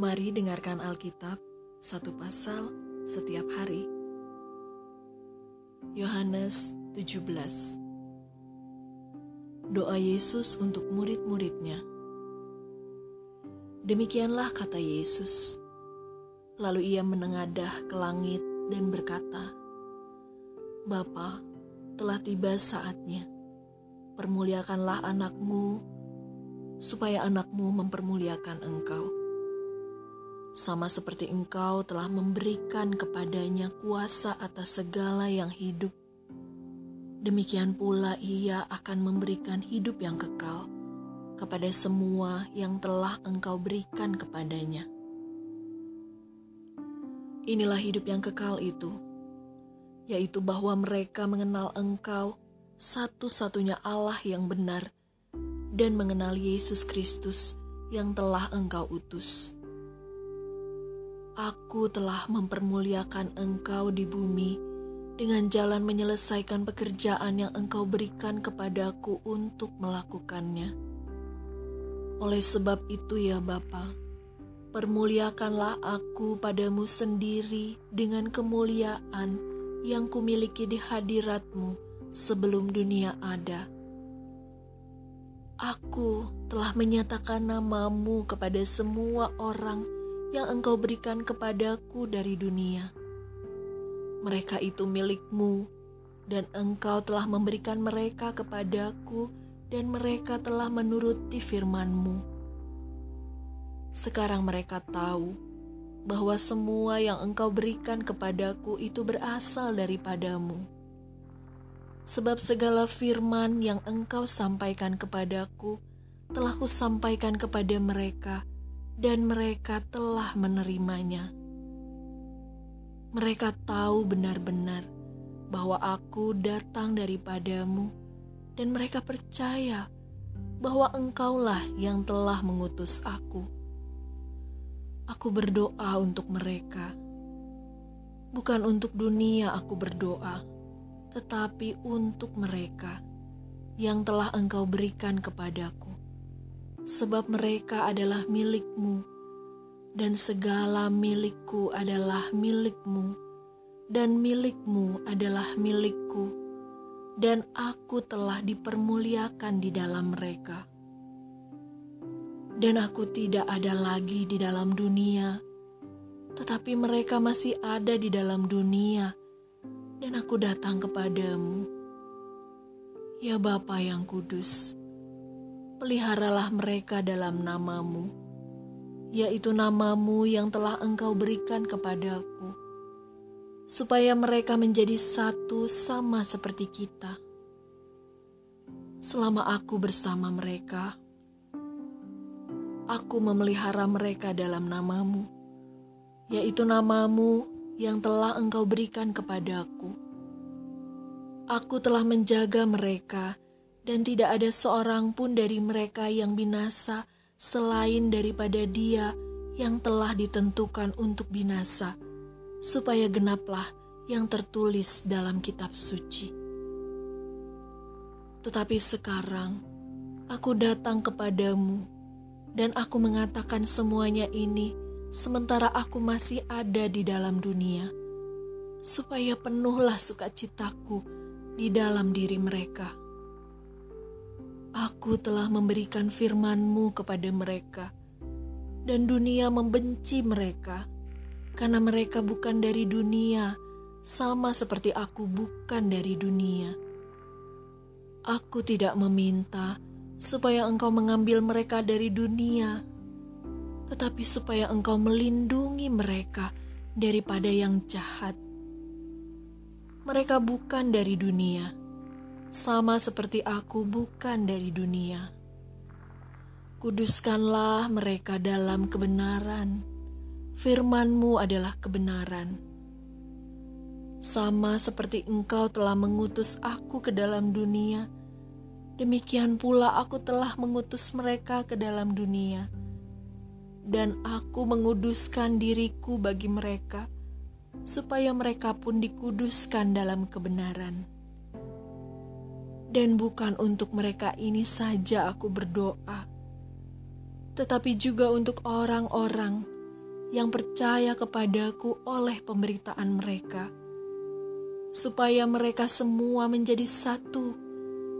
Mari dengarkan Alkitab satu pasal setiap hari. Yohanes 17 Doa Yesus untuk murid-muridnya Demikianlah kata Yesus. Lalu ia menengadah ke langit dan berkata, Bapa, telah tiba saatnya. Permuliakanlah anakmu, supaya anakmu mempermuliakan engkau. Sama seperti engkau telah memberikan kepadanya kuasa atas segala yang hidup, demikian pula ia akan memberikan hidup yang kekal kepada semua yang telah engkau berikan kepadanya. Inilah hidup yang kekal itu, yaitu bahwa mereka mengenal engkau satu-satunya Allah yang benar dan mengenal Yesus Kristus yang telah engkau utus. Aku telah mempermuliakan engkau di bumi dengan jalan menyelesaikan pekerjaan yang engkau berikan kepadaku untuk melakukannya oleh sebab itu ya Bapa, permuliakanlah aku padamu sendiri dengan kemuliaan yang kumiliki di hadiratmu sebelum dunia ada. Aku telah menyatakan namamu kepada semua orang yang engkau berikan kepadaku dari dunia. Mereka itu milikmu, dan engkau telah memberikan mereka kepadaku dan mereka telah menuruti firman-Mu. Sekarang mereka tahu bahwa semua yang Engkau berikan kepadaku itu berasal daripadamu. Sebab segala firman yang Engkau sampaikan kepadaku telah kusampaikan kepada mereka, dan mereka telah menerimanya. Mereka tahu benar-benar bahwa aku datang daripadamu dan mereka percaya bahwa Engkaulah yang telah mengutus aku. Aku berdoa untuk mereka, bukan untuk dunia. Aku berdoa, tetapi untuk mereka yang telah Engkau berikan kepadaku, sebab mereka adalah milikmu, dan segala milikku adalah milikmu, dan milikmu adalah milikku dan aku telah dipermuliakan di dalam mereka. Dan aku tidak ada lagi di dalam dunia, tetapi mereka masih ada di dalam dunia, dan aku datang kepadamu. Ya Bapa yang kudus, peliharalah mereka dalam namamu, yaitu namamu yang telah engkau berikan kepadaku supaya mereka menjadi satu sama seperti kita. Selama aku bersama mereka, aku memelihara mereka dalam namamu, yaitu namamu yang telah engkau berikan kepadaku. Aku telah menjaga mereka, dan tidak ada seorang pun dari mereka yang binasa selain daripada dia yang telah ditentukan untuk binasa supaya genaplah yang tertulis dalam kitab suci. Tetapi sekarang aku datang kepadamu, dan aku mengatakan semuanya ini sementara aku masih ada di dalam dunia, supaya penuhlah sukacitaku di dalam diri mereka. Aku telah memberikan firman-Mu kepada mereka, dan dunia membenci mereka karena mereka bukan dari dunia, sama seperti aku bukan dari dunia. Aku tidak meminta supaya engkau mengambil mereka dari dunia, tetapi supaya engkau melindungi mereka daripada yang jahat. Mereka bukan dari dunia, sama seperti aku bukan dari dunia. Kuduskanlah mereka dalam kebenaran firman-Mu adalah kebenaran. Sama seperti Engkau telah mengutus aku ke dalam dunia, demikian pula aku telah mengutus mereka ke dalam dunia. Dan aku menguduskan diriku bagi mereka, supaya mereka pun dikuduskan dalam kebenaran. Dan bukan untuk mereka ini saja aku berdoa, tetapi juga untuk orang-orang yang percaya kepadaku oleh pemberitaan mereka, supaya mereka semua menjadi satu,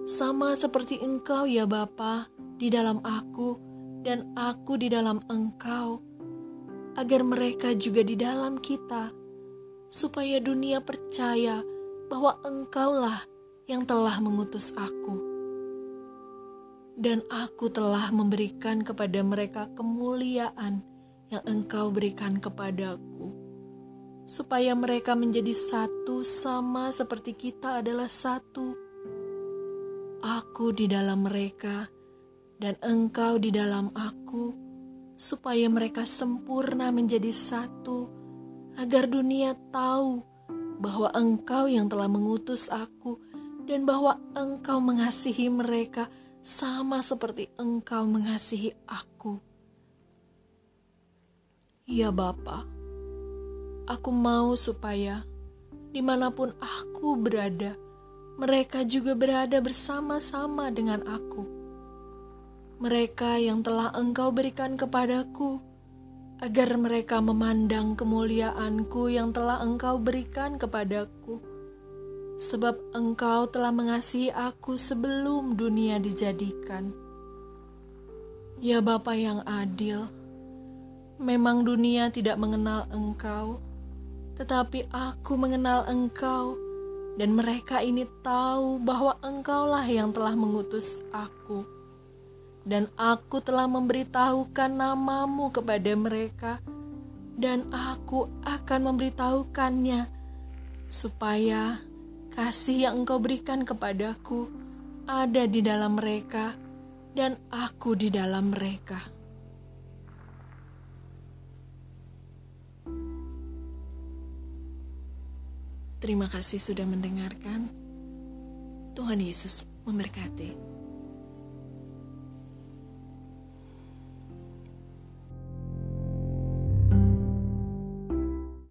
sama seperti Engkau ya Bapa di dalam aku dan aku di dalam Engkau, agar mereka juga di dalam kita, supaya dunia percaya bahwa Engkaulah yang telah mengutus aku. Dan aku telah memberikan kepada mereka kemuliaan yang engkau berikan kepadaku, supaya mereka menjadi satu sama seperti kita adalah satu. Aku di dalam mereka, dan engkau di dalam aku, supaya mereka sempurna menjadi satu, agar dunia tahu bahwa engkau yang telah mengutus aku, dan bahwa engkau mengasihi mereka sama seperti engkau mengasihi aku. Ya Bapa, aku mau supaya di mana pun aku berada, mereka juga berada bersama-sama dengan aku. Mereka yang telah engkau berikan kepadaku, agar mereka memandang kemuliaanku yang telah engkau berikan kepadaku. Sebab engkau telah mengasihi aku sebelum dunia dijadikan. Ya Bapa yang adil, Memang dunia tidak mengenal engkau, tetapi aku mengenal engkau, dan mereka ini tahu bahwa engkaulah yang telah mengutus aku. Dan aku telah memberitahukan namamu kepada mereka, dan aku akan memberitahukannya, supaya kasih yang engkau berikan kepadaku ada di dalam mereka, dan aku di dalam mereka. Terima kasih sudah mendengarkan. Tuhan Yesus memberkati.